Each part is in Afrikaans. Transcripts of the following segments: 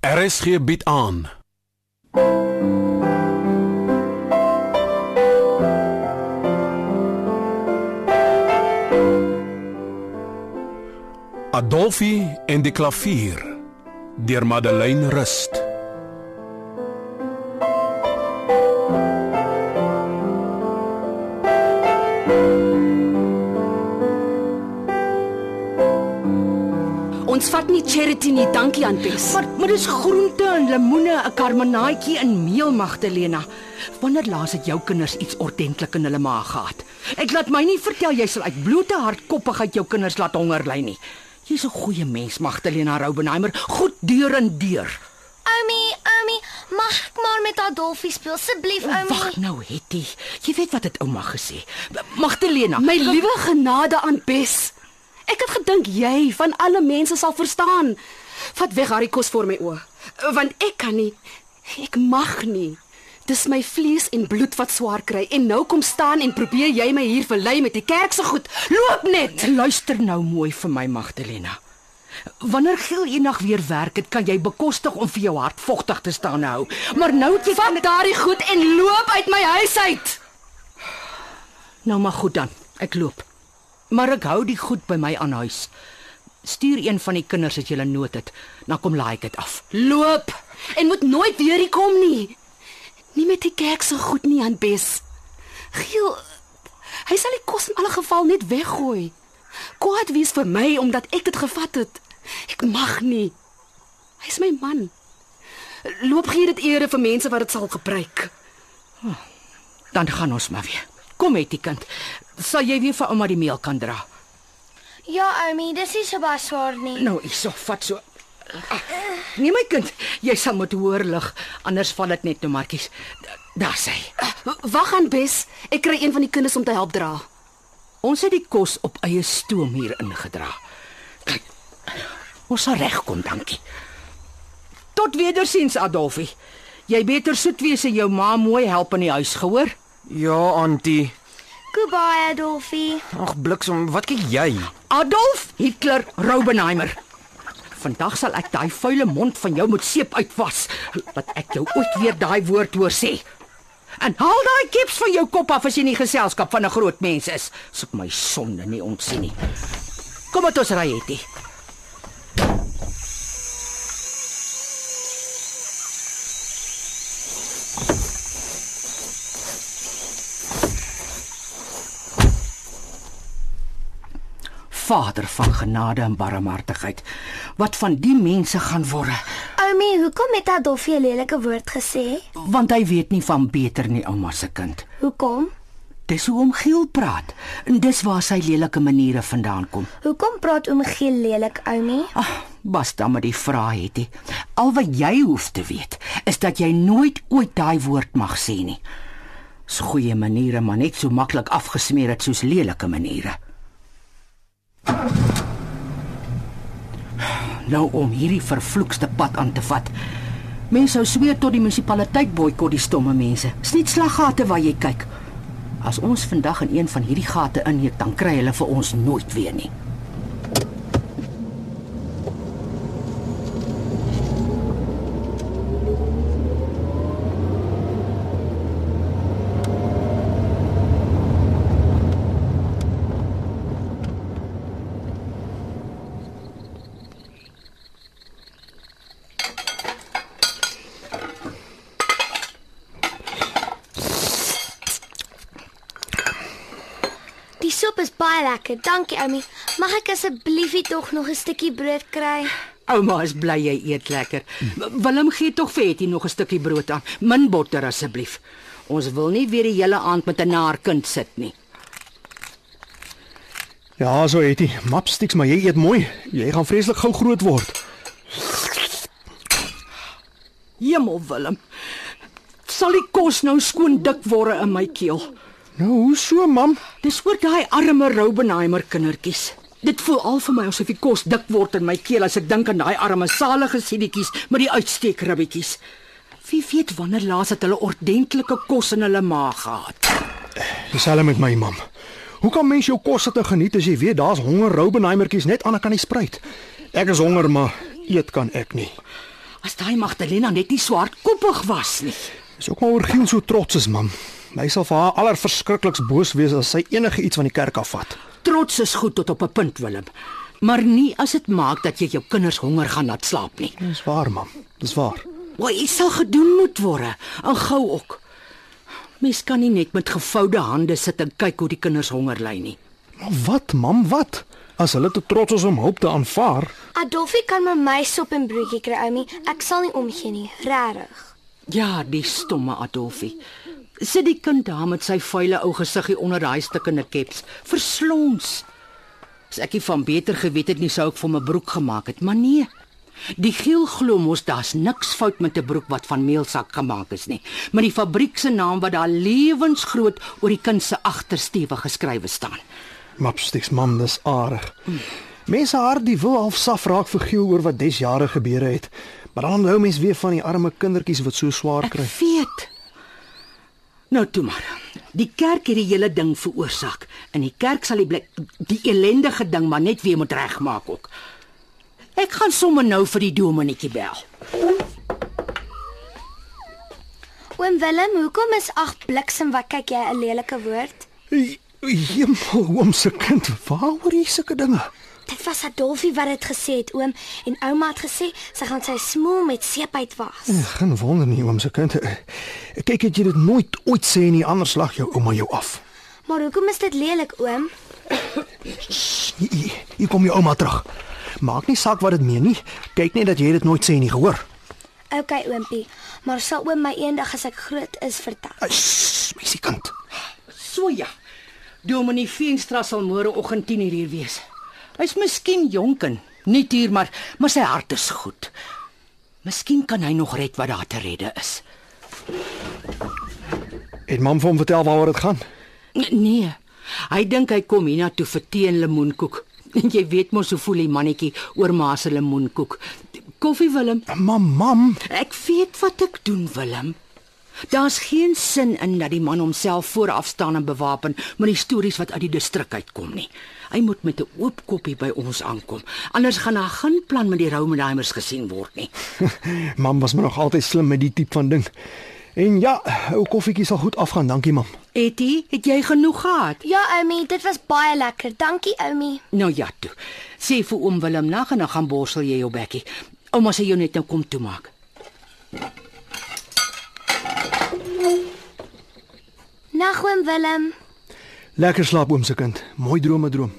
RSG bied aan. Adolfie en die klavier deur Madeleine Rust. Charity nie, dankie aan Pes. Maar maar dis groente en lemoene, 'n karmenaatjie in meel Magdalena. Wanneer laas het jou kinders iets ordentlik in hulle maag gehad? Ek laat my nie vertel jy sal uit blote hardkoppigheid jou kinders laat honger ly nie. Jy's 'n goeie mens, Magdalena Roubenheimer, goed deur en deur. Oumi, oumi, mag ek maar met Adolfie speel asseblief, oumi? Wag nou, Hetty. Jy weet wat het ouma gesê. Magdalena, My liewe genade aan Pes. Ek het gedink jy van alle mense sal verstaan. Vat weg haar kos voor my oë, want ek kan nie. Ek mag nie. Dis my vlees en bloed wat swaar kry en nou kom staan en probeer jy my hier verlei met die kerk se goed. Loop net. luister nou mooi vir my, Magdalena. Wanneer Giel eendag weer werk het, kan jy bekostig om vir jou hart vogtig te staan hou. Maar nou het jy Vat daardie goed en loop uit my huis uit. Nou maar goed dan. Ek loop. Maar ek hou die goed by my aan huis. Stuur een van die kinders as jy nood het, dan kom laai ek dit af. Loop en moet nooit weer hier kom nie. Nie met die kerk se goed nie aan Bes. Giel, hy sal die kos in alle geval net weggooi. Kwaad wees vir my omdat ek dit gevat het. Ek mag nie. Hy's my man. Loop gee dit ere vir mense wat dit sal gebruik. Dan gaan ons maar weer. Kom met die kind. Sal jy weer vir ouma die meel kan dra? Ja, oumi, dis nie so baie swaar nie. Nou, hierso, vat so. Ah, Nee my kind, jy sal moet hoor lig, anders val dit net nou markies. Daar sê. Wag aan Bes. Ek kry een van die kinders om te help dra. Ons het die kos op eie stoom hier ingedra. Kyk. Ons sal regkom, dankie. Tot wedersiens, Adolfie. Jy beter soet wees en jou ma mooi help in die huis, gehoor? Ja, auntie. Goodbye, Adolfie. Ag bliksem, wat kyk jy? Adolf Hitler Roubenheimer. Vandag sal ek daai vuile mond van jou met seep uitwas, dat ek jou ooit weer daai woord hoor sê. En haal daai keps van jou kop af as jy nie geselskap van 'n groot mens is. Soek my sonde nie ontsien nie. Kom met ons ry, Hetty. Vader van genade en barmhartigheid, wat van die mense gaan word, Oumi, hoekom het Adolfie 'n lelike woord gesê? want hy weet nie van beter nie, ouma se kind. Hoekom? Dis hoe om Giel praat en dis waar sy lelike maniere vandaan kom. Hoekom praat oom Giel lelik, oumi? Ag, bas dan met die vrae het jy. Al wat jy hoef te weet is dat jy nooit ooit daai woord mag sê nie. Dis goeie maniere, maar net so maklik afgesmeer het soos lelike maniere. Nou om hierdie vervloekste pad aan te vat. Mense sou sweer tot die munisipaliteit boikot die stomme mense. Dis net slaggate waar jy kyk. As ons vandag in een van hierdie gate inheek, dan kry hulle vir ons nooit weer nie. Die sop is baie lekker. Dankie, oumi. Mag ek asseblief tog nog 'n stukkie brood kry? Ouma is bly jy eet lekker. W- Willem gee tog vir Hetty nog 'n stukkie brood aan. Min botter asseblief. Ons wil nie weer die hele aand met 'n naar kind sit nie. Ja, so eetie. Mapsticks, maar jy eet mooi. Jy gaan vreeslik gou groot word. Hemel Willem. Sal die kos nou skoon dik word in my keel? Nou, hoe so, mam? Dis oor daai arme Roubenheimer kindertjies. Dit voel al vir my asof die kos dik word in my keel as ek dink aan daai arme salige siedetjies met die uitsteekribbetjies. Wie weet wanneer laas het hulle ordentlike kos in hulle maag gehad? Dieselfde met my mam. Hoe kan mens jou kos sit en geniet as jy weet daar's honger Roubenheimertjies net aan die kant die spruit? Ek is honger, maar eet kan ek nie. As daai Magdalena net nie swartkoppig was nie. Dis ook maar oor Giel so trots is, mam. Hy sal vir haar allerverskrikliks boos wees as sy enige iets van die kerk afvat. Trots is goed tot op 'n punt, Willem. Maar nie as dit maak dat jy jou kinders honger gaan laat slaap nie. Dis waar, mam. Dis waar. Wat iets sal gedoen moet word, en gou ook. Mens kan nie net met gevoude hande sit en kyk hoe die kinders honger ly nie. Maar wat, mam, wat? As hulle te trots is om hulp te aanvaar, Adolfie kan my sop en broodjie kry, Oumi. Ek sal nie omgee nie, regtig. Ja, die stomme Adolfie. Sit die kind daar met sy vuile ou gesiggie onder daai stikkende keps. Verslons. As ek nie van beter geweet het nie, sou ek vir my broek gemaak het, maar nee. Die giel glo mos daar's niks fout met 'n broek wat van meelsak gemaak is nie, maar die fabriek se naam wat daar lewensgroot oor die kind se agtersteewe geskrywe staan. mapsticks, mam, dis aardig. Mense hart die wil half saf raak vir Giel oor wat des jare gebeure het. Maar dan onthou mens weer van die arme kindertjies wat so swaar Ek kry. weet. Nou toe maar. Die kerk het die hele ding veroorsaak en die kerk sal die blik die ellendige ding maar net weer moet regmaak ook. Ek gaan sommer nou vir die dominetjie bel. Oom Willem, hoekom is ag bliksem wat kyk jy 'n lelike woord? Hemel, oom se kind, waaroor hier sulke dinge? Dit was Adolfie wat dit gesê het, oom, en ouma het gesê sy gaan sy smoel met seep uitwas. Geen wonder nie, oom se kind. Kyk, het jy dit nooit ooit sê nie, anders lag jou ouma jou af. Maar hoekom is dit lelik, oom? Hier, hier, kom jou ouma terug. Maak nie saak wat dit meen nie. Kyk net dat jy dit nooit sê nie, gehoor? OK, oompie, maar sal oom my eendag as ek groot is vertel? Meisie kind. So ja. Dominee Veenstra sal môreoggend 10:00 hier wees. Hy's miskien jonk en nie hier maar maar sy hart is goed. Miskien kan hy nog red wat daar te redde is. Het mam hom vertel waaroor dit gaan? Nee. Hy dink hy kom hiernatoe vir tee en lemoenkoek. En jy weet mos hoe voel die mannetjie oor ma se lemoenkoek. Koffie Willem. Mam, mam. Ek weet wat ek doen Willem. Daar's geen sin in dat die man homself vooraf staan en bewapen met die stories wat uit die distrik uitkom nie. Hy moet met 'n oop koppie by ons aankom. Anders gaan daar geen plan met die Roumenheimers gesien word nie. Mam was maar nog altyd slim met die tipe van ding. En ja, ou koffietjie sal goed afgaan, dankie mam. Etty, het jy genoeg gehad? Ja, oomie, dit was baie lekker. Dankie, oomie. Nou ja toe. Sê vir oom Willem nag en dan gaan borsel jy jou bekkie. Ouma sê jou net nou kom toe maak. Nag oom Willem. Lekker slaap oom se kind. Mooi drome droom.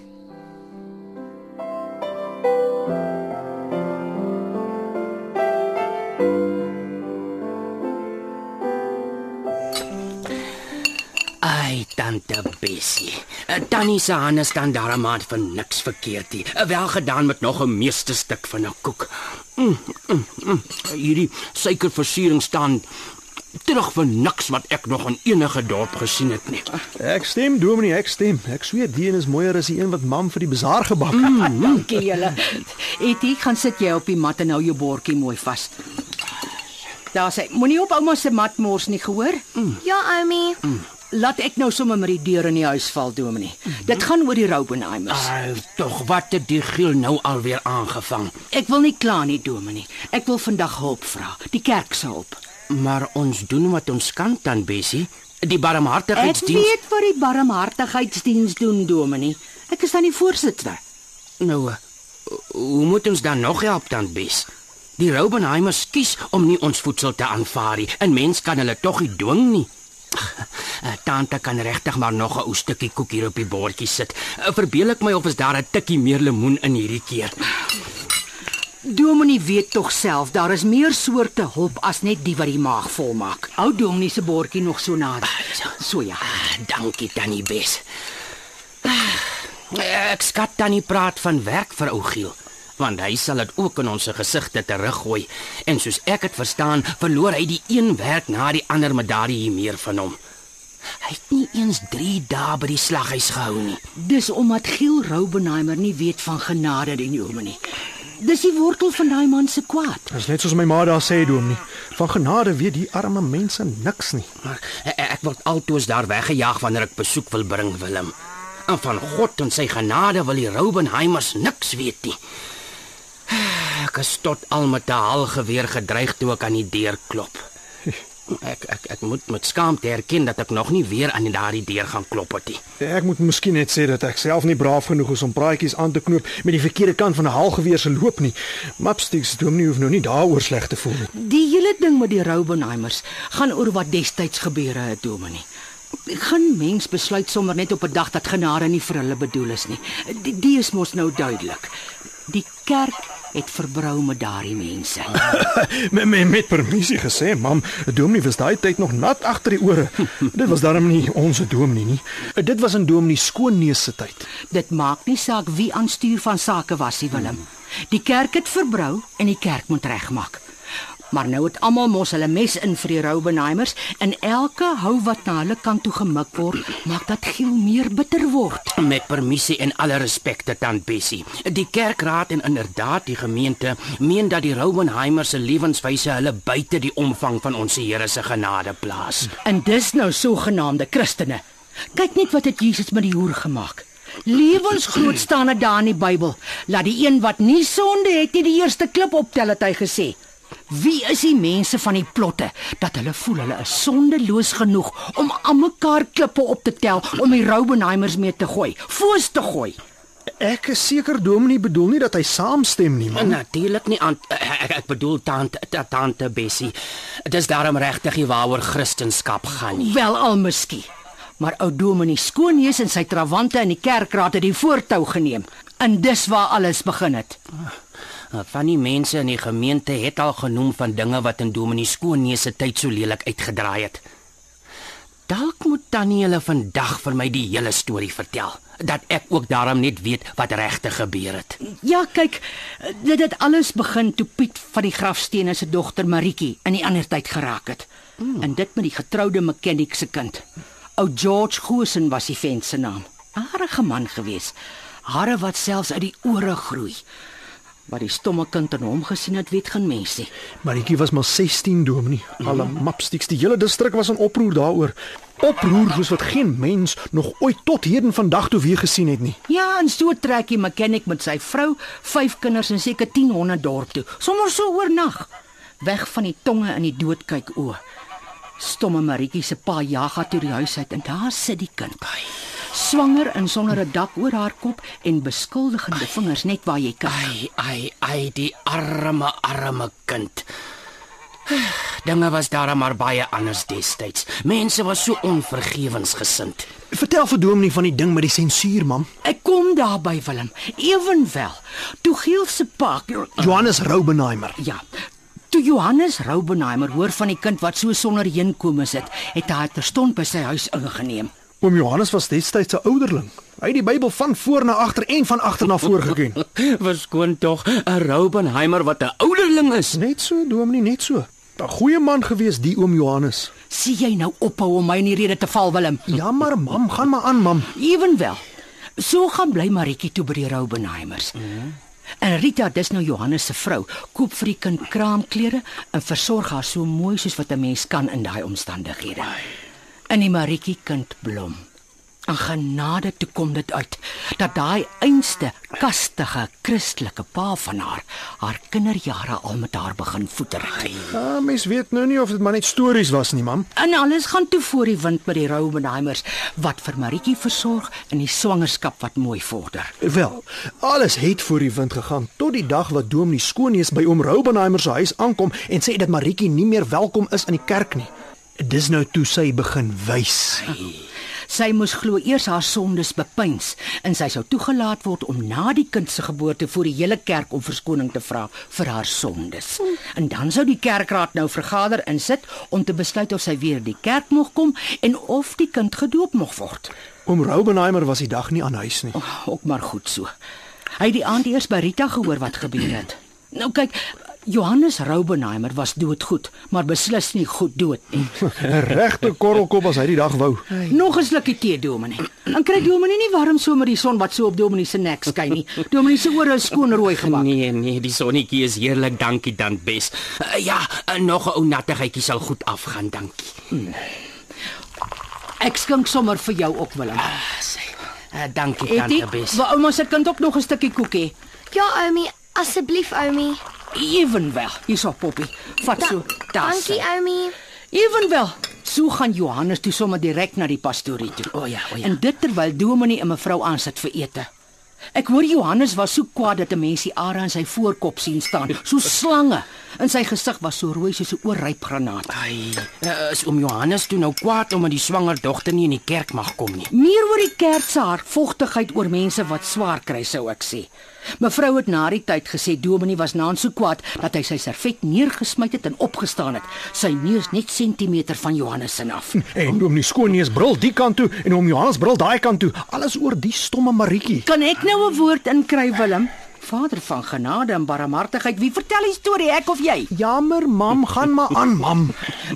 Ai, tante Bessie. Eh, Tannie se hande staan daar maar vir niks verkeerd nie. Eh, Wel gedaan met nog 'n meesterstuk van 'n koek. Mm, mm, mm. Hierdie suikerversiering staan terug vir niks wat ek nog in enige dorp gesien het nie. Ek stem, Dominee, ek stem. Ek sweer die een is mooier as die een wat mam vir die bazaar gebak het. Mm. Dankie julle. Etty, gaan sit jy op die mat en hou jou bordjie mooi vas. Daar sê, moenie op ouma se mat mors nie, gehoor? Ja, oomie. Laat ek nou sommer met die deur in die huis val, Dominee. Dit gaan oor die Roubenheimers. Ai, tog wat het die giel nou alweer aangevang? Ek wil nie kla nie, Dominee. Ek wil vandag hulp vra, die kerk se hulp. Maar ons doen wat ons kan, tannie Bessie. Die Ek barmhartigheidsdiens. weet wat die barmhartigheidsdiens doen, Dominee. Ek is dan die voorsitter. Nou, eh, hoe moet ons dan nog help dan bes? Die Roubenheimers kies om nie ons voedsel te aanvaar nie en mens kan hulle tog nie dwing nie. Eh, Tante kan regtig maar nog 'n ou stukkie koek hier op die bordjie sit. Eh, Verbeel ek my of is daar 'n tikkie meer lemoen in hierdie keer? Dominee weet tog self daar is meer soorte hulp as net die wat die maag volmaak. Hou Dominee se bordjie nog so nader. So ja. Ah, dankie Tannie Bes. Ah, Ek skat Tannie praat van werk vir ou Giel, want hy sal dit ook in ons gesigte teruggooi. En soos ek dit verstaan, verloor hy die een werk na die ander met daardie hier meer van hom. Hy het nie eens 3 dae by die slaghuis gehou nie. Dis omdat Giel Roubenheimer nie weet van genade die Dominee. Dis die wortel van daai man se kwaad. Dis net soos my ma daar sê, Dominee. Van genade weet die arme mense niks nie. Maar ek, ek word altoos daar weggejaag wanneer ek besoek wil bring, Willem. En van God en sy genade wil die Roubenheimers niks weet nie. Ek is tot al met 'n halgeweer gedreig toe ek aan die deur klop. Ek ek ek moet met skaamte erken dat ek nog nie weer aan daardie deur gaan klop het nie. Ek moet miskien net sê dat ek self nie braaf genoeg is om praatjies aan te knoop met die verkeerde kant van 'n halgeweer se loop nie. Mapsticks dominee hoef nou nie daaroor sleg te voel nie. Die hele ding met die Roubenheimers gaan oor wat destyds gebeure het, Dominee. Geen mens besluit sommer net op 'n dag dat genade nie vir hulle bedoel is nie. Die, die is mos nou duidelik. Die kerk het verbrou met daardie mense. Met met, met permissie gesê, mam, dominee was daai tyd nog nat agter die ore. Dit was darm nie ons dominee nie. Dit was in dominee skoonneus se tyd. Dit maak nie saak wie aan stuur van sake was nie, Willem. Die kerk het verbrou en die kerk moet regmaak. Maar nou het almal mos hulle mes in vir die Roubenheimers en elke hou wat na hulle kant toe gemik word, maak dat giel meer bitter word. Met permissie en alle respek te tant Bessie. Die kerkraad en inderdaad die gemeente meen dat die Rouwenheimer se lewenswyse hulle buite die omvang van ons Here se genade plaas. En dis nou sogenaamde Christene. Kyk net wat het Jesus met die hoer gemaak. Lewensgroot staan dit daar in die Bybel. Laat die een wat nie sonde het nie die eerste klip optel het hy gesê. Wie is die mense van die plotte dat hulle voel hulle is sondeloos genoeg om aan mekaar klippe op te tel om die Roubenheimers mee te gooi, foos te gooi? Ek is seker dominee bedoel nie dat hy saamstem nie, man. Natuurlik nie aan ek, ek bedoel tante ta- tante Bessie. Dis daarom regtig nie waaroor Christendom gaan nie. Wel al miskien. Maar ou Dominee Skoonneus en sy trawante in die kerkraad het die voortou geneem. En dis waar alles begin het. Van die mense in die gemeente het al genoem van dinge wat in Dominee Skoonneus se tyd so lelik uitgedraai het. Dalk moet Tannie hulle vandag vir my die hele storie vertel, dat ek ook daarom net weet wat regtig gebeur het. Ja, kyk, dit het alles begin toe Piet van die grafstene se dogter Maritjie in die ander tyd geraak het. Mm. En dit met die getroude mechanic se kind. Ou George Goosen was die vent se naam. Aardige man gewees. Hare wat selfs uit die ore groei. Wat die stomme kind in hom gesien het, weet geen mens nie. Maritjie was maar 16 dominee. Alle mapsticks, die hele distrik was in oproer daaroor. Oproer soos wat geen mens nog ooit tot heden vandag toe weer gesien het nie. Ja, en so trek die mechanic met sy vrou, vyf kinders en seker 10 honde dorp toe. Sommers so oornag. Weg van die tonge in die doodkyk oë. Stomme Maritjie se pa jag haar toe die huis uit en daar sit die kind. Swanger en sonder 'n dak oor haar kop en beskuldigende vingers net waar jy kyk. Ai, ai, ai, die arme, arme kind. Dinge was daar maar baie anders destyds. Mense was so onvergewensgesind. Vertel vir dominee van die ding met die sensuur, mam. Ek kom daarby Willem. Ewenwel, toe Giel se pa Johannes Roubenheimer. Ja. Toe Johannes Roubenheimer hoor van die kind wat so sonder heenkomes het, het hy terstond by sy huis ingeneem. Oom Johannes was destyds 'n ouderling. Hy het die Bybel van voor na agter en van agter na voor geken. Verskoon tog 'n Roubenheimer wat 'n ouderling is. net so, dominee, net so. 'n Goeie man gewees die oom Johannes. Sien jy nou ophou om my in die rede te val Willem? Ja, maar mam, gaan maar aan, mam. Ewenwel. So gaan bly Maritjie toe by die Roubenheimers. Mm. En Rita, dis nou Johannes se vrou, koop vir die kind kraamklere en versorg haar so mooi soos wat 'n mens kan in daai omstandighede. En die Maritjie kind blom. En genade toe kom dit uit dat daai einste kastige Christelike pa van haar haar kinderjare al met haar begin voeder het. Ja, mens weet nou nie of dit maar net stories was nie, mam. En alles gaan toe voor die wind met die Roubenheimers wat vir Maritjie versorg in die swangerskap wat mooi vorder. Wel, alles het voor die wind gegaan tot die dag wat dominee Skoonneus by oom Roubenheimer se huis aankom en sê dat Maritjie nie meer welkom is in die kerk nie. Dis nou toe sy begin wys. Sy moes glo eers haar sondes bepeins en sy sou toegelaat word om na die kind se geboorte voor die hele kerk om verskoning te vra vir haar sondes. En dan sou die kerkraad nou vergader en sit om te besluit of sy weer die kerk mag kom en of die kind gedoop mag word. Oom Roubenheimer was die dag nie aan huis nie. Oh, ook maar goed so. Hy het die aand eers by Rita gehoor wat gebeur het. Nou kyk, Johannes Roubenheimer was doodgoed, maar beslis nie goed dood nie. 'n Regte korrelkop as hy die dag wou. Nog 'n slukkie tee, Dominee. Dan kry Dominee nie warm so met die son wat so op Dominee se nek skyn nie. Dominee se ore is skoon rooi gemaak. Nee, nee, die sonnetjie is heerlik, dankie dan bes. Uh, ja, uh, nog 'n ou nattigheidjie sal goed afgaan, dankie. Ek skink sommer vir jou ook, Willem. Uh, sê. Uh, dankie Etie, tante bes. wou ouma se kind ook nog 'n stukkie koek hê? Ja, Oumi, asseblief Oumi. Ewenwel, hierso Poppy. Vat so. Daar. Dankie, Oumi. Ewenwel. So gaan Johannes toe sommer direk na die pastorie toe. O ja, o ja. En dit terwyl Dominee en mevrou aansit vir ete. Ek hoor Johannes was so kwaad dat 'n mens die are in sy voorkop sien staan, so slange. In sy gesig was so rooi soos 'n oorryp granaat. Ai, uh, is oom Johannes toe nou kwaad omdat die swanger dogter nie in die kerk mag kom nie. Meer oor die kerk se hartvogtigheid oor mense wat swaar kry, sou ek sê. Mevrou het na die tyd gesê Dominee was naan so kwaad dat hy sy servet neergesmyt het en opgestaan het. Sy neus net sentimeter van Johannes se af. En oom die skoonneus brul die kant toe en oom Johannes brul daai kant toe. Alles oor die stomme Maritjie. Kan ek nou 'n woord inkry, Willem? Vader van genade en barmhartigheid, wie vertel die storie, ek of jy? Jammer, mam, gaan maar aan, mam.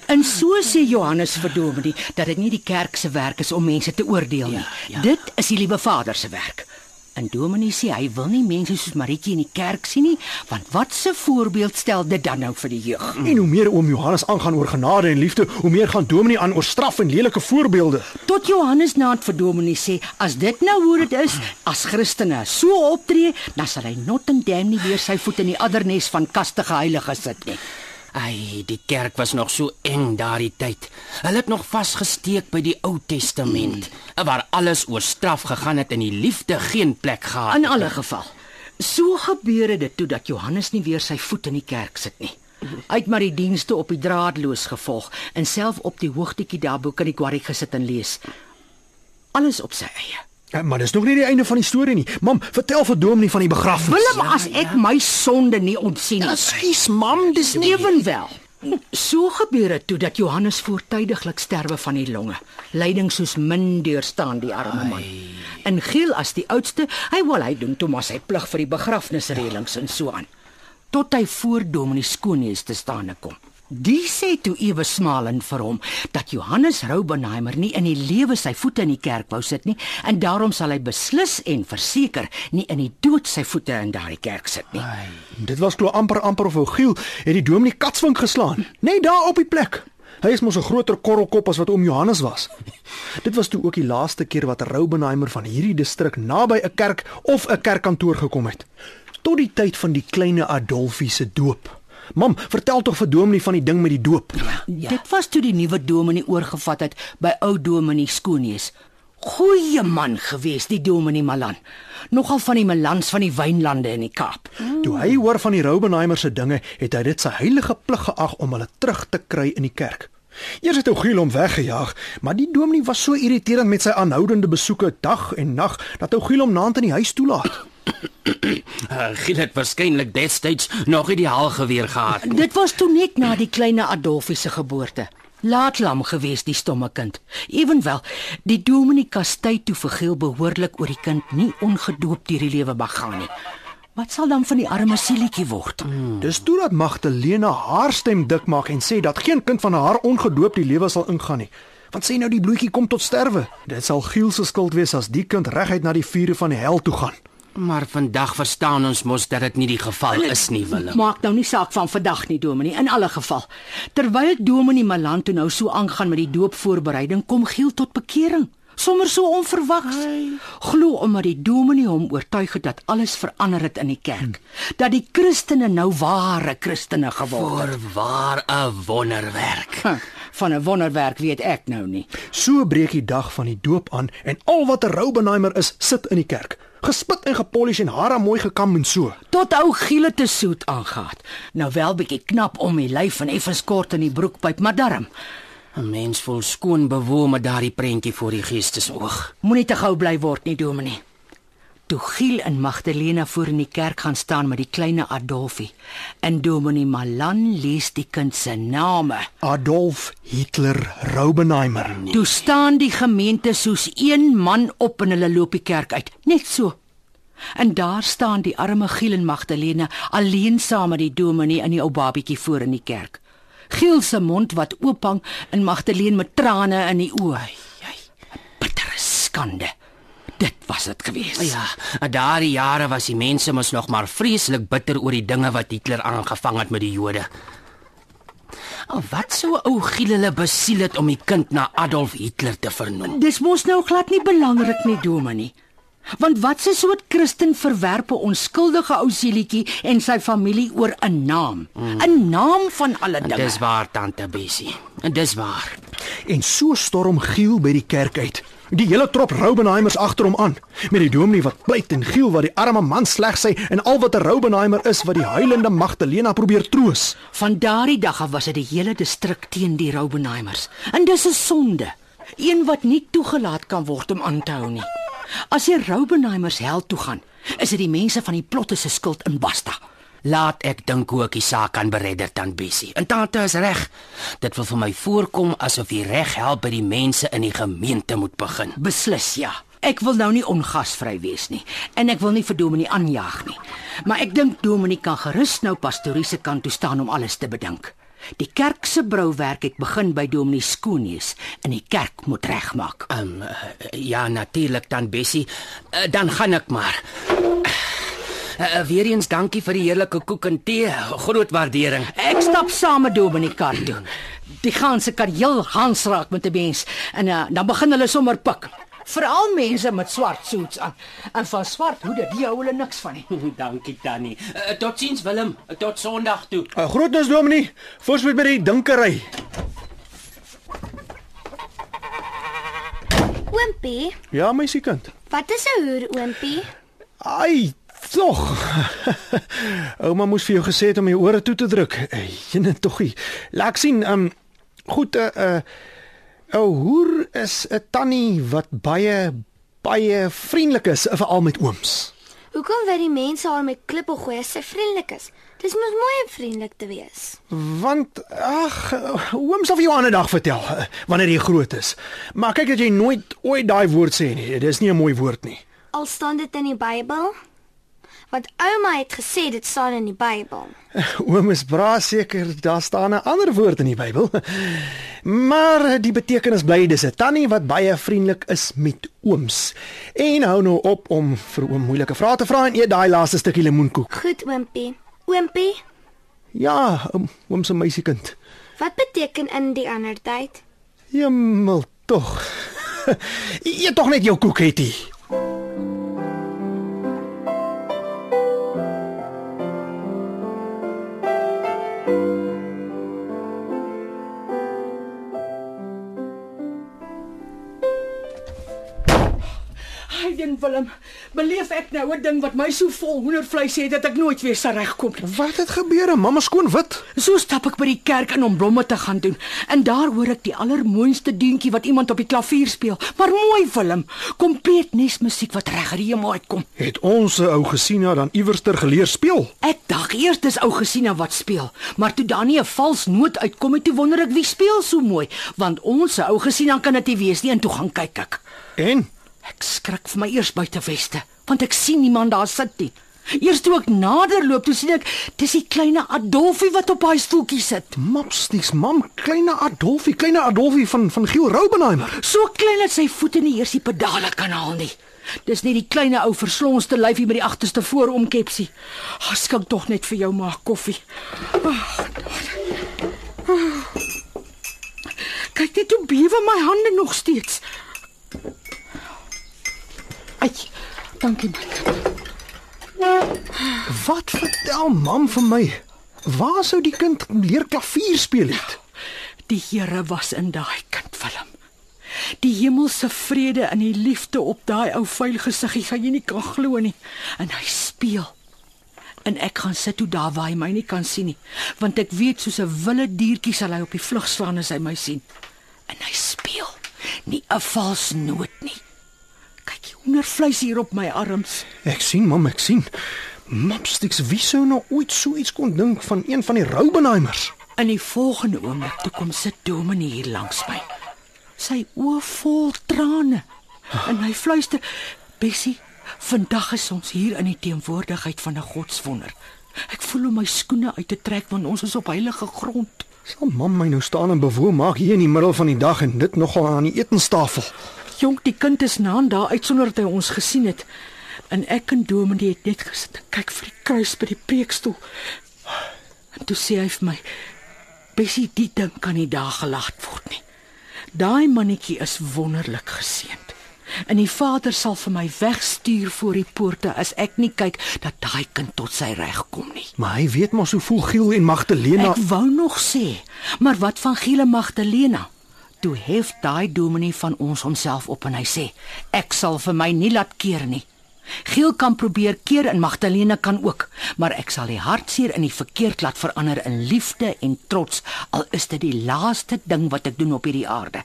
En so sê Johannes vir Dominee dat dit nie die kerk se werk is om mense te oordeel nie. Ja, ja. Dit is die liewe Vader se werk. En Dominee sê hy wil nie mense soos Maritjie in die kerk sien nie, want wat 'n voorbeeld stel dit dan nou vir die jeug? En hoe meer oom Johannes aangaan oor genade en liefde, hoe meer gaan Dominee aan oor straf en lelike voorbeelde. Tot Johannes naand vir Dominee sê, as dit nou hoe dit is, as Christene so optree, dan sal hy not en dam nie weer sy voet in die addernes van kastige heiliges sit nie. Ai, die kerk was nog so eng daardie tyd. Hulle het nog vasgesteek by die Ou Testament, waar alles oor straf gegaan het en die liefde geen plek gehad In het. alle geval. So gebeure dit toe dat Johannes nie weer sy voet in die kerk sit nie. Hy het maar die dienste op die draadloos gevolg en self op die hoogtetjie daar bo kan die quarry gesit en lees. Alles op sy eie. Ja, maar dis nog nie die einde van die storie nie. Mam, vertel vir Dominee van die begrafnis. Willem, as ek my sonde nie ontsien nie. Skus, mam, dis nie Ewenwel. So gebeur dit toe dat Johannes voortydiglik sterwe van die longe. Lyding soos min deurstaan die arme man. En Giel as die oudste, hy wil hy doen toe maar sy plig vir die begrafnisreëlings en so aan. Tot hy voor Dominee Skoonneus te staan kom. Die sê toe ewe smalend vir hom dat Johannes Roubenheimer nie in die lewe sy voete in die kerk wou sit nie en daarom sal hy beslis en verseker nie in die dood sy voete in daardie kerk sit nie. Dit was glo amper amper of ou Giel het die Dominee katswink geslaan, net daar op die plek. Hy is mos 'n groter korrelkop as wat oom Johannes was. Dit was toe ook die laaste keer wat Roubenheimer van hierdie distrik naby 'n kerk of 'n kerkkantoor gekom het. Tot die tyd van die kleine Adolfie se doop. Mam, vertel tog vir Dominee van die ding met die doop. Ja. Dit was toe die nuwe dominee oorgevat het by ou dominee Skoonneus. Goeie man gewees die dominee Malan. Nogal van die Malans van die wynlande in die Kaap. Toe hy hoor van die Roubenheimer se dinge, het hy dit sy heilige plig geag om hulle terug te kry in die kerk. Eers het ou Giel hom weggejaag, maar die dominee was so irriterend met sy aanhoudende besoeke dag en nag dat ou Giel hom naand in die huis toelaat. Uh, Giel het waarskynlik destyds nog ideaal geweer gehad. Dit was toe net na die kleine Adolfie se geboorte. Laatlam gewees die stomme kind. Ewenwel, die dominee kastei toe vir Giel behoorlik oor die kind nie ongedoop deur die lewe mag gaan nie. Wat sal dan van die arme sielietjie word? Dis toe dat Magdalena haar stem dik maak en sê dat geen kind van haar ongedoop die lewe sal ingaan nie. Want sê nou die bloetjie kom tot sterwe. Dit sal Giel se skuld wees as die kind reguit na die vure van die hel toe gaan. Maar vandag verstaan ons mos dat dit nie die geval is nie, Willem. Maak nou nie saak van vandag nie, Dominee, in alle geval. Terwyl Dominee Malan toe nou so aangaan met die doopvoorbereiding, kom Giel tot bekering. Sommer so onverwags. Glo omdat die Dominee hom oortuig het dat alles verander het in die kerk. Dat die Christene nou ware Christene geword het. Voorwaar 'n wonderwerk. Huh, Van 'n wonderwerk weet ek nou nie. So breek die dag van die doop aan en al wat 'n Roubenheimer is, sit in die kerk. Gespit en gepolish en hare mooi gekam en so. Tot ou Giele te soet aangaat. Nou wel bietjie knap om die lyf en effens kort in die broekpyp, maar darm. 'n Mens voel skoon bewoon met daardie prentjie voor die geestesoog. Moenie te gou bly word nie, Dominee. Toe Giel en Magdalena voor in die kerk gaan staan met die kleine Adolfie en Dominee Malan lees die kind se name. Adolf Hitler Roubenheimer. Toe staan die gemeente soos een man op en hulle loop die kerk uit, net so. En daar staan die arme Giel en Magdalena alleen saam met die dominee en die ou babietjie voor in die kerk. Giel se mond wat oop hang en Magdalene met trane in die oë. Jy, bittere skande. Dit was dit gewees. Ja, in daardie jare was die mense mos nog maar vreeslik bitter oor die dinge wat Hitler aangevang het met die Jode. Al wat sou ou Giel hulle besiel het om die kind na Adolf Hitler te vernoem? Dis mos nou glad nie belangrik nie, Dominee. Want wat se soort Christen verwerp 'n onskuldige ou seelietjie en sy familie oor 'n naam? 'n Naam van alle dinge. Dis waar tante Bessie. Dis waar. En so storm Giel by die kerk uit. Die hele trop Roubenheimers agter hom aan, met die dominee wat pleit en Giel wat die arme man sleg sê en al wat 'n Roubenheimer is wat die huilende Magdalena probeer troos. Van daardie dag af was dit die hele distrik teen die Roubenheimers. En dis 'n sonde, een wat nie toegelaat kan word om aan te hou nie. As die Roubenheimers hel toe gaan, is dit die mense van die plotte se skuld in basta. Laat ek dink hoe ek die saak kan beredder tant Bessie. En tante is reg. Dit wil vir my voorkom asof die reg help by die mense in die gemeente moet begin. Beslis ja. Ek wil nou nie ongasvry wees nie en ek wil nie vir Dominee aanjaag nie. Maar ek dink Dominee kan gerus nou pastorie se kant toe staan om alles te bedink. Die kerk se brouwerk het begin by Dominee Skoonius en die kerk moet regmaak. Ehm um, ja, natuurlik tant Bessie. Uh, dan gaan ek maar. Uh, weer eens dankie vir die heerlike koek en tee. Groot waardering. Ek stap saam met Dominee kar toe. Die ganse kan heel hans raak met 'n mens en uh, dan begin hulle sommer pik. Veral mense met swart suits aan. En van swart hoede, die hou hulle niks van nie. dankie Tannie. Uh, totsiens Willem. Tot Sondag toe. Uh, groetnis dominee, voorspoed met die dinkery. Oompie, Ja, my siekind. wat is 'n hoer, oompie? Ai, tog. Ouma moes vir jou gesê het om jou ore toe te druk. Jene toggie. Laat sien, ehm um, goed, 'n uh, 'n uh, 'n hoer is 'n tannie wat baie baie vriendelik is, veral met ooms. Hoekom wil die mense haar met klippe gooi as sy vriendelik is? Dis mos mooi om vriendelik te wees. Want ag, ooms sal vir jou 'n dag vertel eh, wanneer jy groot is. Maar kyk dat jy nooit ooit daai woord sê nie. Dit is nie 'n mooi woord nie. Al staan dit in die Bybel? Want ouma het gesê dit staan in die Bybel. Oom is bra seker daar staan 'n ander woord in die Bybel. Maar die betekenis bly dis 'n tannie wat baie vriendelik is met ooms. En hou nou op om vir oom moeilike vrae te vra en eet daai laaste stukkie lemoenkoek. Goed, oompie. Oompie, Ja, oom, oom se meisiekind. wat beteken in die ander tyd? Jemmel tog. Eet tog net jou koek, Hetty. Den Willem, beleef ek nou 'n ding wat my so vol hoendervleis het dat ek nooit weer sal regkom nie. Wat het gebeur? Mamma skoon wit. So stap ek by die kerk in om blomme te gaan doen en daar hoor ek die allermooiste deuntjie wat iemand op die klavier speel. Maar mooi Willem, kompleet nes musiek wat reg hemel uitkom. Het ons ou Gesina dan iewerster geleer speel? Ek dink eers dis ou Gesina wat speel, maar toe daar nie 'n vals noot uitkom het, toe wonder ek wie speel so mooi, want ons ou Gesina kan dit nie wees nie en toe gaan kyk ek. En Ek skrik vir my eers buite weste, want ek sien niemand daar sit nie. Eers toe ek nader loop, toe sien ek dis die kleine Adolfie wat op haar stoeltjie sit. Mapsties, mam, kleine Adolfie, kleine Adolfie van van Giel Roubenheimer. So klein dat sy voete nie eers die pedale kan haal nie. Dis net die kleine ou verslonste lyfie met die agterste vooromkepsie. Ag, skink tog net vir jou maar koffie. Ag, oh, Kyk net hoe bewe my hande nog steeds. Ai, dankie kind. Wat vertel mam vir my? Waar sou die kind leer klavier speel het? Die Here was in daai kind Willem. Die hemelse vrede en die liefde op daai ou vuil gesiggie, gaan jy nie kan glo nie. En hy speel. En ek gaan sit toe daar waar hy my nie kan sien nie, want ek weet soos 'n wilde diertjie sal hy op die vlug slaan as hy my sien. En hy speel. Nie 'n vals noot nie. Die hoendervleis hier op my arms. Ek sien mam, ek sien. Mapsties, wie sou nou ooit so iets kon dink van een van die Roubenheimers? In die volgende oomblik toe kom sit Dominee hier langs my. Sy oë vol trane. En hy fluister: "Bessie, vandag is ons hier in die teenwoordigheid van 'n godswonder. Ek voel om my skoene uit te trek want ons is op heilige grond." Sal mam my nou staan en bewoon maak hier in die middel van die dag en dit nogal aan die etenstafel. Jonk, die kind is naand daar uit sonder dat hy ons gesien het. En ek en Dominee het net gesit en kyk vir die kruis by die preekstoel. En toe sê hy vir my: "Bessie, die ding kan nie daar gelaat word nie. Daai mannetjie is wonderlik geseënd. En die Vader sal vir my wegstuur voor die poorte as ek nie kyk dat daai kind tot sy reg kom nie. Maar hy weet mos hoe voel Giel en Magdalena. Ek wou nog sê, maar wat van Giele Magdalena? Toe hef daai dominee van ons homself op en hy sê, ek sal vir my nie laat keer nie. Giel kan probeer keer en Magdalena kan ook, maar ek sal die hartseer in die verkeerd laat verander in liefde en trots, al is dit die laaste ding wat ek doen op hierdie aarde.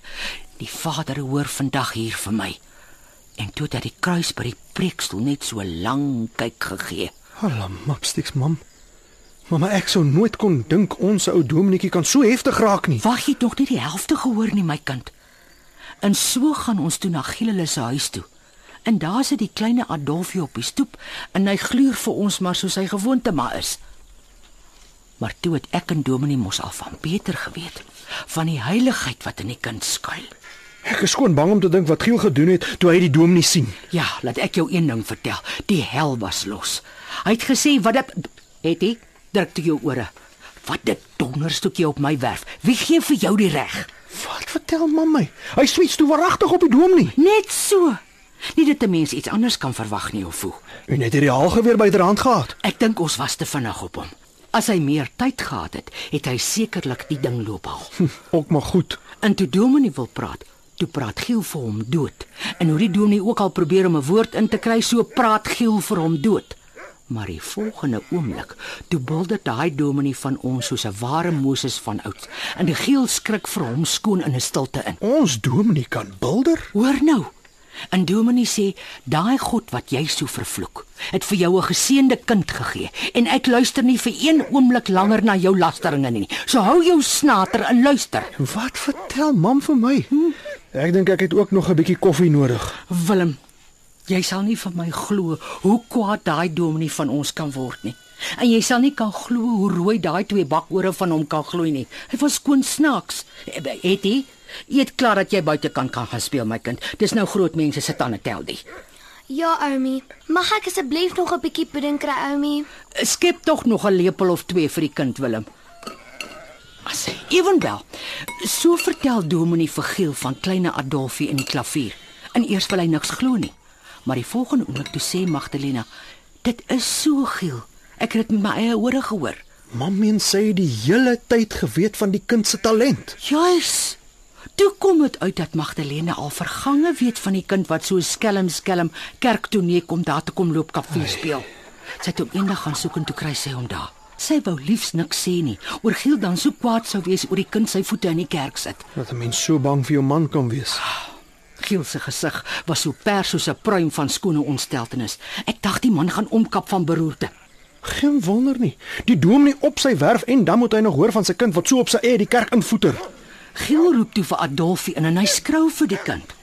Die Vader hoor vandag hier vir my. En toe hy die kruis by die preekstoel net so lank kyk gegee. Hallo, mapsticks mam. Mamma, ek sou nooit kon dink ons ou dominetjie kan so heftig raak nie. Wag jy nog nie die helfte gehoor nie, my kind. En so gaan ons toe na Giele se huis toe. En daar sit die klein Adolfie op die stoep en hy gluur vir ons maar soos hy gewoonte maar is. Maar toe het ek en Dominee mos al van Peter geweet, van die heiligheid wat in die kind skuil. Ek is skoon bang om te dink wat Giel gedoen het toe hy die dominee sien. Ja, laat ek jou een ding vertel. Die hel was los. Hy het gesê wat dit het hy druk toe jou ore. Wat dit donderstoekie op my werf. Wie gee vir jou die reg? Wat vertel mam my? Hy swets toe waaragtig op die dominee. Net so. Nie dat 'n mens iets anders kan verwag nie of hoe. En het hy die haalgeweer byderhand gehad? Ek dink ons was te vinnig op hom. As hy meer tyd gehad het, het hy sekerlik die ding loop haal. Hm, ook maar goed. En toe Dominee wil praat, toe praat Giel vir hom dood. En hoe die Dominee ook al probeer om 'n woord in te kry, so praat Giel vir hom dood. Maar die volgende oomblik, toe bulder daai Dominee van ons soos 'n ware Moses van oud. En die Giel skrik vir hom skoon in 'n stilte in. Ons dominee kan bilder? Hoor nou. En Dominee sê, daai God wat jy so vervloek, het vir jou 'n geseënde kind gegee en ek luister nie vir een oomblik langer na jou lasteringe nie. So hou jou snater en luister. Wat vertel mam vir my? Hm? Ek dink ek het ook nog 'n bietjie koffie nodig. Willem, jy sal nie vir my glo hoe kwaad daai Dominee van ons kan word nie. En jy sal nie kan glo hoe rooi daai twee bakore van hom kan gloei nie. Hy was skoon snaaks. Het hy? Eet klaar dat jy buitekant kan gaan speel my kind. Dis nou groot mense se tande tel die. Ja, Oumi. Mag ek asseblief nog 'n bietjie pudding kry, Oumi? Skep tog nog 'n lepel of twee vir die kind Willem. As ewenwel. So vertel Dominee vir Giel van kleine Adolfie in die klavier. En eers wil hy niks glo nie. Maar die volgende oomblik toe sê Magdalena, "Dit is so Giel. Ek het dit met my eie ore gehoor." Mam meen sy het die hele tyd geweet van die kind se talent. Juis. Toe kom dit uit dat Magdalena al vergange weet van die kind wat so skelm skelm kerk toe nee kom daar te kom loop klavier speel. Sy het hom eendag gaan soek en toe kry sy hom daar. Sy wou liefs niks sê nie. Oor Giel dan so kwaad sou wees oor die kind sy voete in die kerk sit. Dat 'n mens so bang vir jou man kan wees. Giel se gesig was so pers soos 'n pruim van skone ontsteltenis. Ek dacht die man gaan omkap van beroerte. Geen wonder nie. Die dominee op sy werf en dan moet hy nog hoor van sy kind wat so op sy eie die kerk invoeter. Giel roep toe vir Adolfie in en hy skrou vir die kind.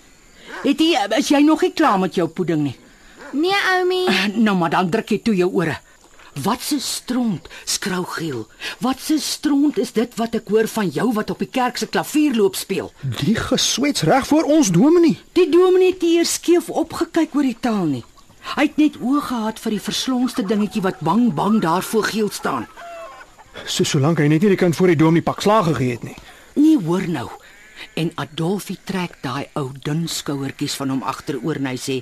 Het jy is jy nog nie klaar met jou pudding nie? Nee, Oumi. Nou maar dan druk jy toe jou ore. Wat se stront, skrou Giel. Wat se stront is dit wat ek hoor van jou wat op die kerk se klavier loop speel? Die geswets reg voor ons dominee. Die dominee het eers skeef opgekyk oor die taal nie. Hy het net oë gehad vir die verslonsde dingetjie wat bang bang daar voor Giel staan. So solank hy net nie die kind voor die dominee pak slaag gegee het nie. Nee, hoor nou. En Adolfie trek daai ou dun skouertjies van hom agteroor en hy sê: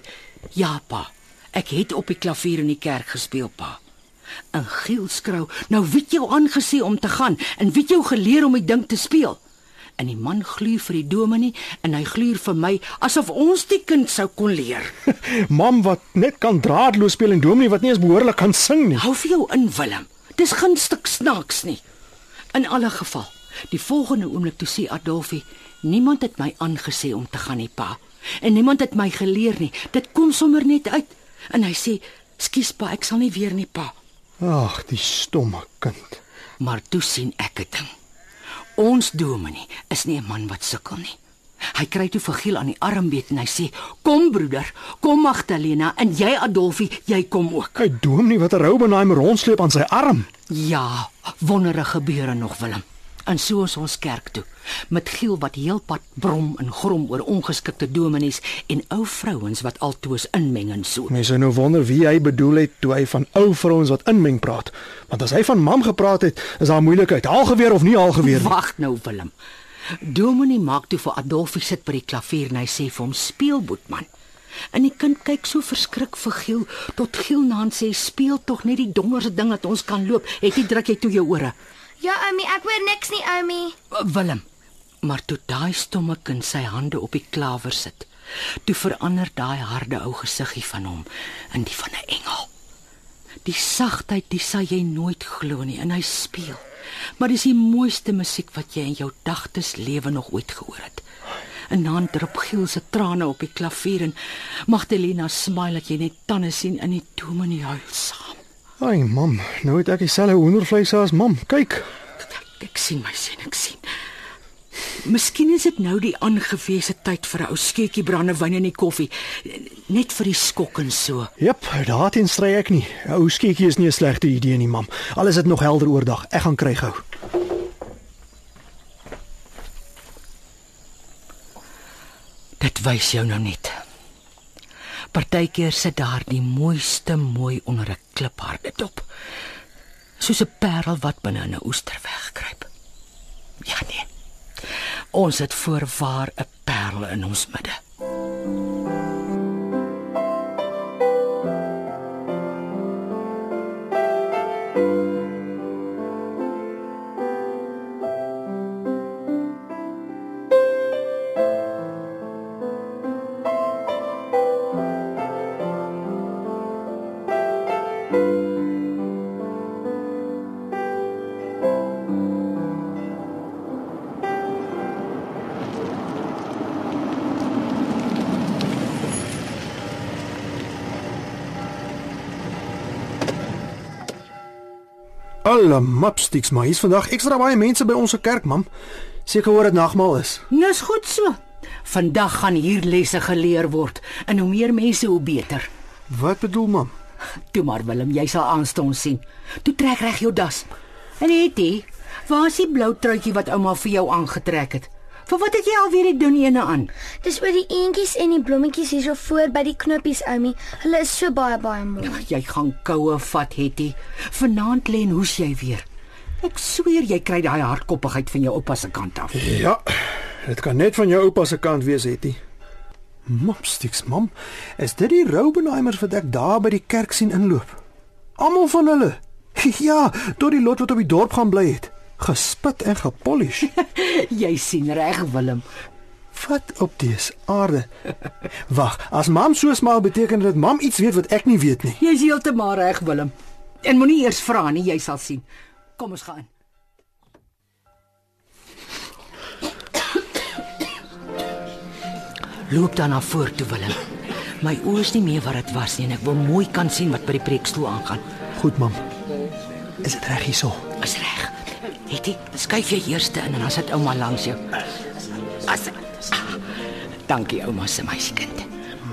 "Ja, pa. Ek het op die klavier in die kerk gespeel, pa." En Giel skrou: "Nou wie het jou aangesê om te gaan en wie het jou geleer om die ding te speel?" En die man gluur vir die dominee en hy gluur vir my asof ons die kind sou kon leer. Mam wat net kan draadloos speel en dominee wat nie eens behoorlik kan sing nie. Hou vir jou in, Willem. Dis geen stuk snaaks nie. In alle geval, die volgende oomblik toe sê Adolfie, niemand het my aangesê om te gaan nie, pa. En niemand het my geleer nie. Dit kom sommer net uit. En hy sê, "Skus pa, ek sal nie weer nie, pa." Ag, die stomme kind. Maar toe sien ek 'n ding. Ons dominee is nie 'n man wat sukkel nie. Hy kry toe vir Giel aan die arm beet en hy sê: "Kom broeder, kom Magdalena en jy Adolfie, jy kom ook." Hy dominee wat 'n Roubenheimer rondsleep aan sy arm. Ja, wondere gebeure nog Willem. En so is ons kerk toe met Giel wat heelpad brom en grom oor ongeskikte dominees en ou vrouens wat altoos inmeng en so. Mense sou nou wonder wie hy bedoel het toe hy van ou vrouens wat inmeng praat. Want as hy van mam gepraat het, is daar moeilikheid. Algeweer of nie algeweer nie. Wag nou Willem. Dominee maak toe vir Adolfie sit by die klavier en hy sê vir hom: "Speel boetman." En die kind kyk so verskrik vir Giel tot Giel na hom sê speel tog net die donkerste ding dat ons kan loop. Het jy druk jy toe jou ore? Ja, Oumi, ek hoor niks nie, Oumi. Willem. Maar toe daai stomme kind sy hande op die klawer sit, toe verander daai harde ou gesiggie van hom in die van 'n engel. Die sagtheid, dis sal jy nooit glo nie en hy speel. Maar dis die mooiste musiek wat jy in jou dagtes lewe nog ooit gehoor het. 'n hand drup Giel se trane op die klavier en Magdalena smile dat jy net tande sien in die dominee huil saam. Ai, mam, nou het ek dieselfde hoendervleis as mam. Kyk. Ek, ek sien my sien, ek sien. Miskien is dit nou die aangewese tyd vir 'n ou skeutjie brandewyn in die koffie, net vir die skok en so. Jep, daarteen stry ek nie. 'n Ou skiekie is nie 'n slegte idee nie, mam. Al is dit nog helder oordag. Ek gaan kry gou. Dit wys jou nou net. Partykeer sit daar die mooiste mooi onder 'n klipharde dop. Soos 'n parel wat binne 'n oester wegkruip. Ja nee. Ons het voorwaar 'n parel in ons midde. Alle mapsticks, maar hier's vandag ekstra baie mense by ons kerk, mam. Seker hoor dit nagmaal is. Dis goed so. Vandag gaan hier lesse geleer word en hoe meer mense hoe beter. Wat bedoel mam? Toe maar Willem, jy sal aanstaan sien. Toe trek reg jou das. En Hetty, waar is die blou truitjie wat ouma vir jou aangetrek het? Vir wat het jy alweer die dun ene aan? Dis oor die eentjies en die blommetjies hierso voor by die knoppies, Oumi. Hulle is so baie baie mooi. Jy gaan koue vat, Hetty. Vanaand lê en hoes jy weer. Ek sweer jy kry daai hardkoppigheid van jou oupa se kant af. Ja. Dit kan net van jou oupa se kant wees, Hetty. Mopsticks, mam. Is dit die Roubenheimers wat ek daar by die kerk sien inloop? Almal van hulle. Ja, tot die lot wat op die dorp gaan bly het. Gespit en gepolish. Jy sien reg, Willem. Wat op dese aarde? Wag, as mam so smaal beteken dit mam iets weet wat ek nie weet nie. Jy's heeltemal reg, Willem. En moenie eers vra nie, jy sal sien. Kom ons gaan. Loop dan na voor toe, Willem. My oë is nie meer wat dit was nie en ek wil mooi kan sien wat by die preekstoel aangaan. Goed, mam. Is dit reg hierso? Is reg. Hetty, skuif jy eers in en dan sit ouma langs jou. As ah, Dankie ouma se meisiekind.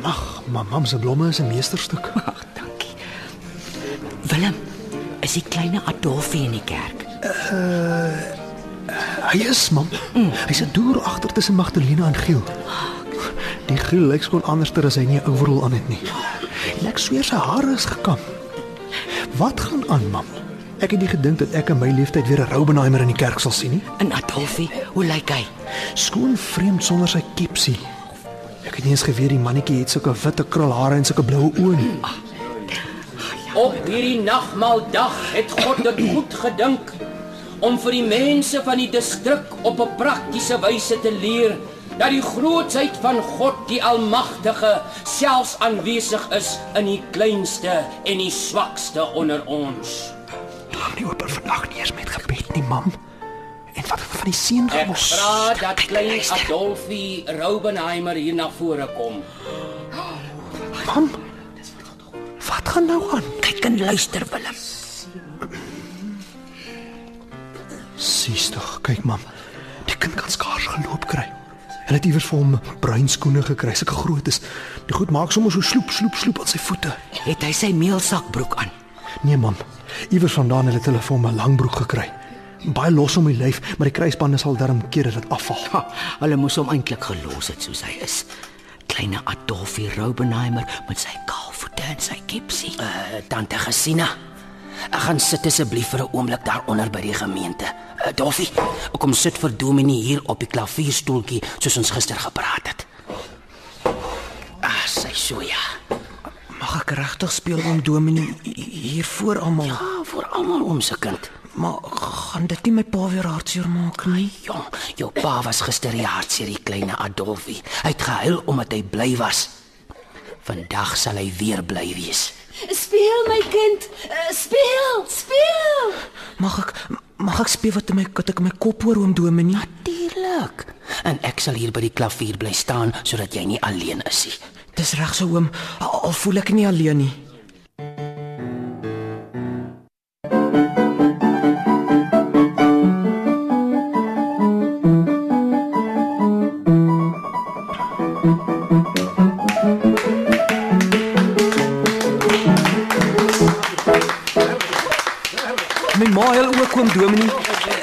Mag, maar mam se blomme is 'n meesterstuk. Ag, dankie. Willem, is die kleine Adolfie in die kerk? Hy is mam. Mm. Hy sit deur agter tussen Magdalena en Giel. Die Giel lyk skoon anderster as hy nie 'n overall aan het nie. Ek sweer sy hare is gekam. Wat gaan aan, mam? Ek het nie gedink dat ek in my lewenstyd weer 'n Roubenheimer in die kerk sal sien nie. En Adolfie, hoe lyk hy? Skoon vreemd sonder sy kepsie. Ek het nie eens geweet die mannetjie het sulke witte krulhare en sulke blou oë nie. Op hierdie nagmaaldag het God dit goed gedink om vir die mense van die distrik op 'n praktiese wyse te leer dat die grootsheid van God die Almagtige selfs aanwesig is in die kleinste en die swakste onder ons. Gaan nie oor vandag nie eens met gebed nie, mam. En wat van die seun Ek gemos? vra dat klein Adolfie Roubenheimer hier na vore kom. Mam. Wat gaan nou aan? Kyk en luister, Willem. Sies tog, kyk mam. Die kind kan skaars geloop kry. Hulle het iewers vir hom bruin skoene gekry, sulke groot is. Die goed maak sommer so sloep sloep sloep aan sy voete. Het hy sy meelsakbroek aan? Nee mam. Iewers vandaan het hulle vir hom 'n lang broek gekry. Baie los om die lyf, maar die kruisbande sal darm keer dit afval. Ha, hulle moes hom eintlik gelos het soos hy is. Kleine Adolfie Roubenheimer met sy kaalvoete en sy kepsie. Uh, tante Gesina. Ek gaan sit asseblief vir 'n oomblik daaronder by die gemeente. Uh, Dolfie, kom sit vir Dominee hier op die klavierstoeltjie soos ons gister gepraat het. Ah, sy so ja. Mag ek regtig speel oom Dominee hier voor almal? Ja, vir almal om se kind. Maar gaan dit nie my pa weer hartseer maak nie? Jong, jou pa was gister die hartseer die kleine Adolfie. Hy het gehuil omdat hy bly was. Vandag sal hy weer bly wees. Speel my kind. Uh, speel, speel. Mag ek mag ek speel wat in my wat ek my kop hoor oom Dominee? Natuurlik. En ek sal hier by die klavier bly staan sodat jy nie alleen is nie. Dis reg so oom, al, al voel ek nie alleen nie. My ma huil ook oom Dominee.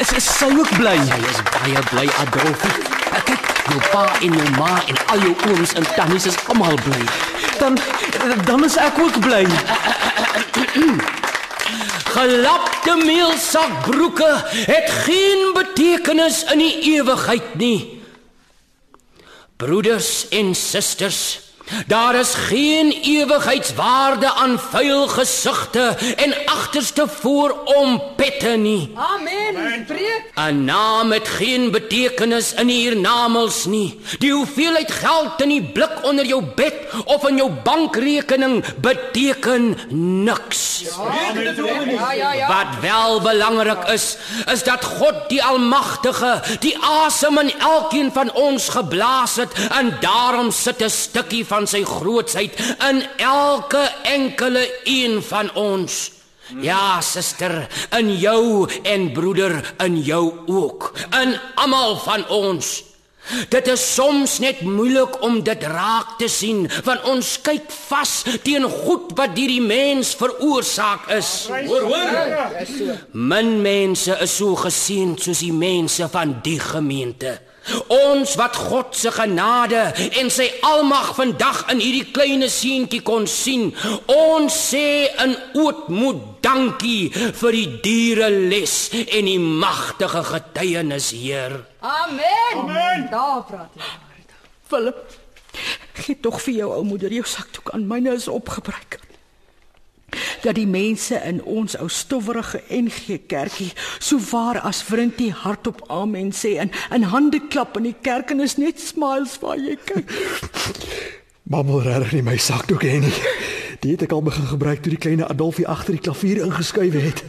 Is, is sy ook bly? Hy is baie bly Adolfie. Kyk, jou pa en jou ma en al jou ooms en tannies is almal bly. Dan dan is ek ook bly. Gelapte meelsakbroeke het geen betekenis in die ewigheid nie. Broeders en susters, daar is geen ewigheidswaarde aan vuil gesigte en agterste voorom pette nie. Amen. Preek. 'n Naam het geen betekenis in hiernamaals nie. Die hoeveelheid geld in die blik onder jou bed of in jou bankrekening beteken niks. Ja, ja, ja. Wat wel belangrik is, is dat God die Almagtige die asem in elkeen van ons geblaas het en daarom sit 'n stukkie van sy grootsheid in elke enkele een van ons. Ja, suster, in jou en broeder in jou ook, in almal van ons. Dit is soms net moeilik om dit raak te sien, want ons kyk vas teen goed wat deur die mens veroorsaak is. Hoor, hoor. Min mense is so geseën soos die mense van die gemeente. Ons wat God se genade en sy almag vandag in hierdie kleine seentjie kon sien. Ons sê in ootmoed dankie vir die dure les en die magtige getuienis, Heer. Amen. Amen. Daar praat jy. Philip, gee tog vir jou ou moeder jou sakdoek aan. Myne is opgebruik. Dat die mense in ons ou stowwerige NG kerkie so waar as vriendie hardop amen sê en in hande klap in die kerk en is net smiles waar jy kyk. Mammel regtig nie my sakdoek hê nie. Die het ek al begin gebruik toe die kleine Adolfie agter die klavier ingeskuif het.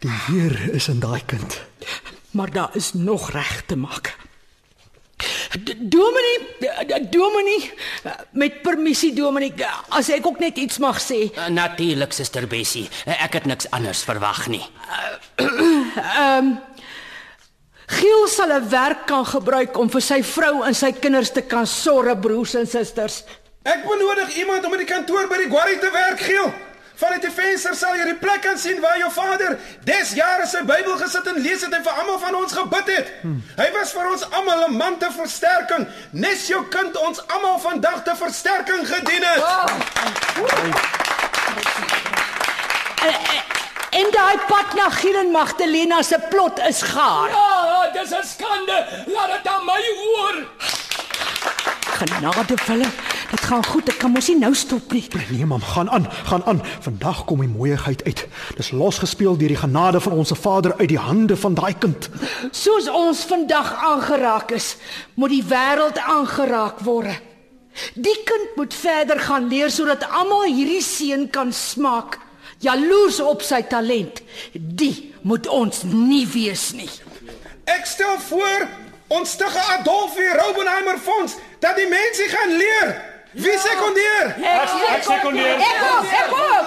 Die Heer is in daai kind. Maar daar is nog reg te maak. Dominee, Dominee, met permissie Dominee, as ek ook net iets mag sê. Natuurlik, Suster Bessie. Ek het niks anders verwag nie. Giel sal 'n werk kan gebruik om vir sy vrou en sy kinders te kan sorg, broers en susters. Ek benodig iemand om in die kantoor by die quarry te werk, Giel. Vanuit die venster sal jy die plek kan sien waar jou vader des jare sy Bybel gesit en lees het en vir almal van ons gebid het. Hmm. Hy was vir ons almal 'n man te versterking, nes jou kind ons almal vandag te versterking gedien het. En daai pad na Giel en Magdalena se plot is gaar. Ja, dis 'n skande. Laat dit aan my oor. Genade Philip, dit gaan goed. Ek kan mos nie nou stop nie. Nee, mam, gaan aan, gaan aan. Vandag kom die mooiigheid uit. Dis losgespeel deur die genade van ons Vader uit die hande van daai kind. Soos ons vandag aangeraak is, moet die wêreld aangeraak word. Die kind moet verder gaan leer sodat almal hierdie seun kan smaak. Jaloers op sy talent. Die moet ons nie wees nie. Ek stel voor ons stige Adolfie Raubenheimer fonds dat die mense gaan leer. Wie sekondeer? Ek, ek sekondeer. Ek ook, ek ook.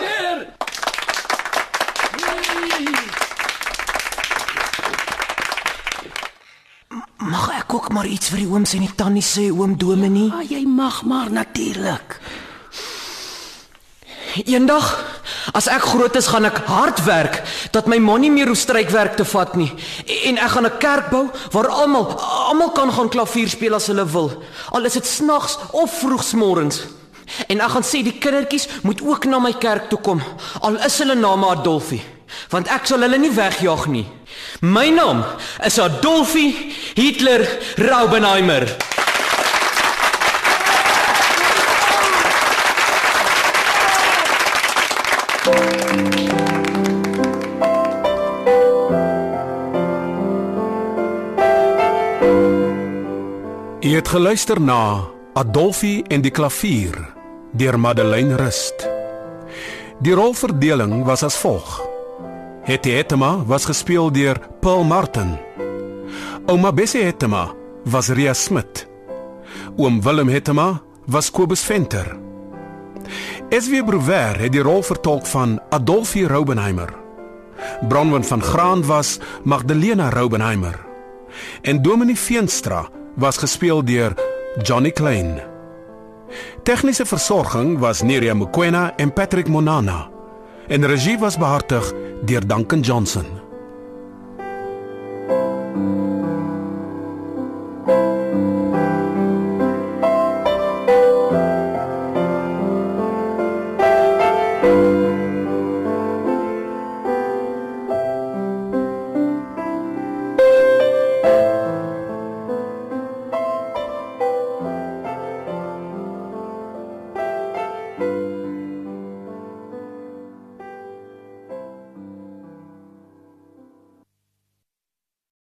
Mag ek ook maar iets vir die ooms en die tannie sê, oom Dominee? Ja, jy mag maar natuurlik. Eendag as ek groot is, gaan ek hard werk dat my ma nie meer hoef strykwerk te vat nie. En ek gaan 'n kerk bou waar almal almal kan gaan klavier speel as hulle wil. Al is dit snags of vroegsmorgens. En ek gaan sê die kindertjies moet ook na my kerk toe kom. Al is hulle name Adolfie, want ek sal hulle nie wegjaag nie. My naam is Adolfie Hitler Raubenheimer. Jy het geluister na Adolfie en die klavier deur Madeleine Rust. Die rolverdeling was as volg: Hetty Hetema was gespeel deur Paul Martin. Ouma Bessie Hetema was Ria Smit. Oom Willem Hetema was Kobus Venter. SW Brouwer het die rol vertolk van Adolfie Roubenheimer. Bronwyn van Graan was Magdalena Roubenheimer. En Dominee Veenstra was gespeel deur Johnny Klein. Tegniese versorging was Nerea Mukwena en Patrick Monana. En regie was behartig deur Duncan Johnson.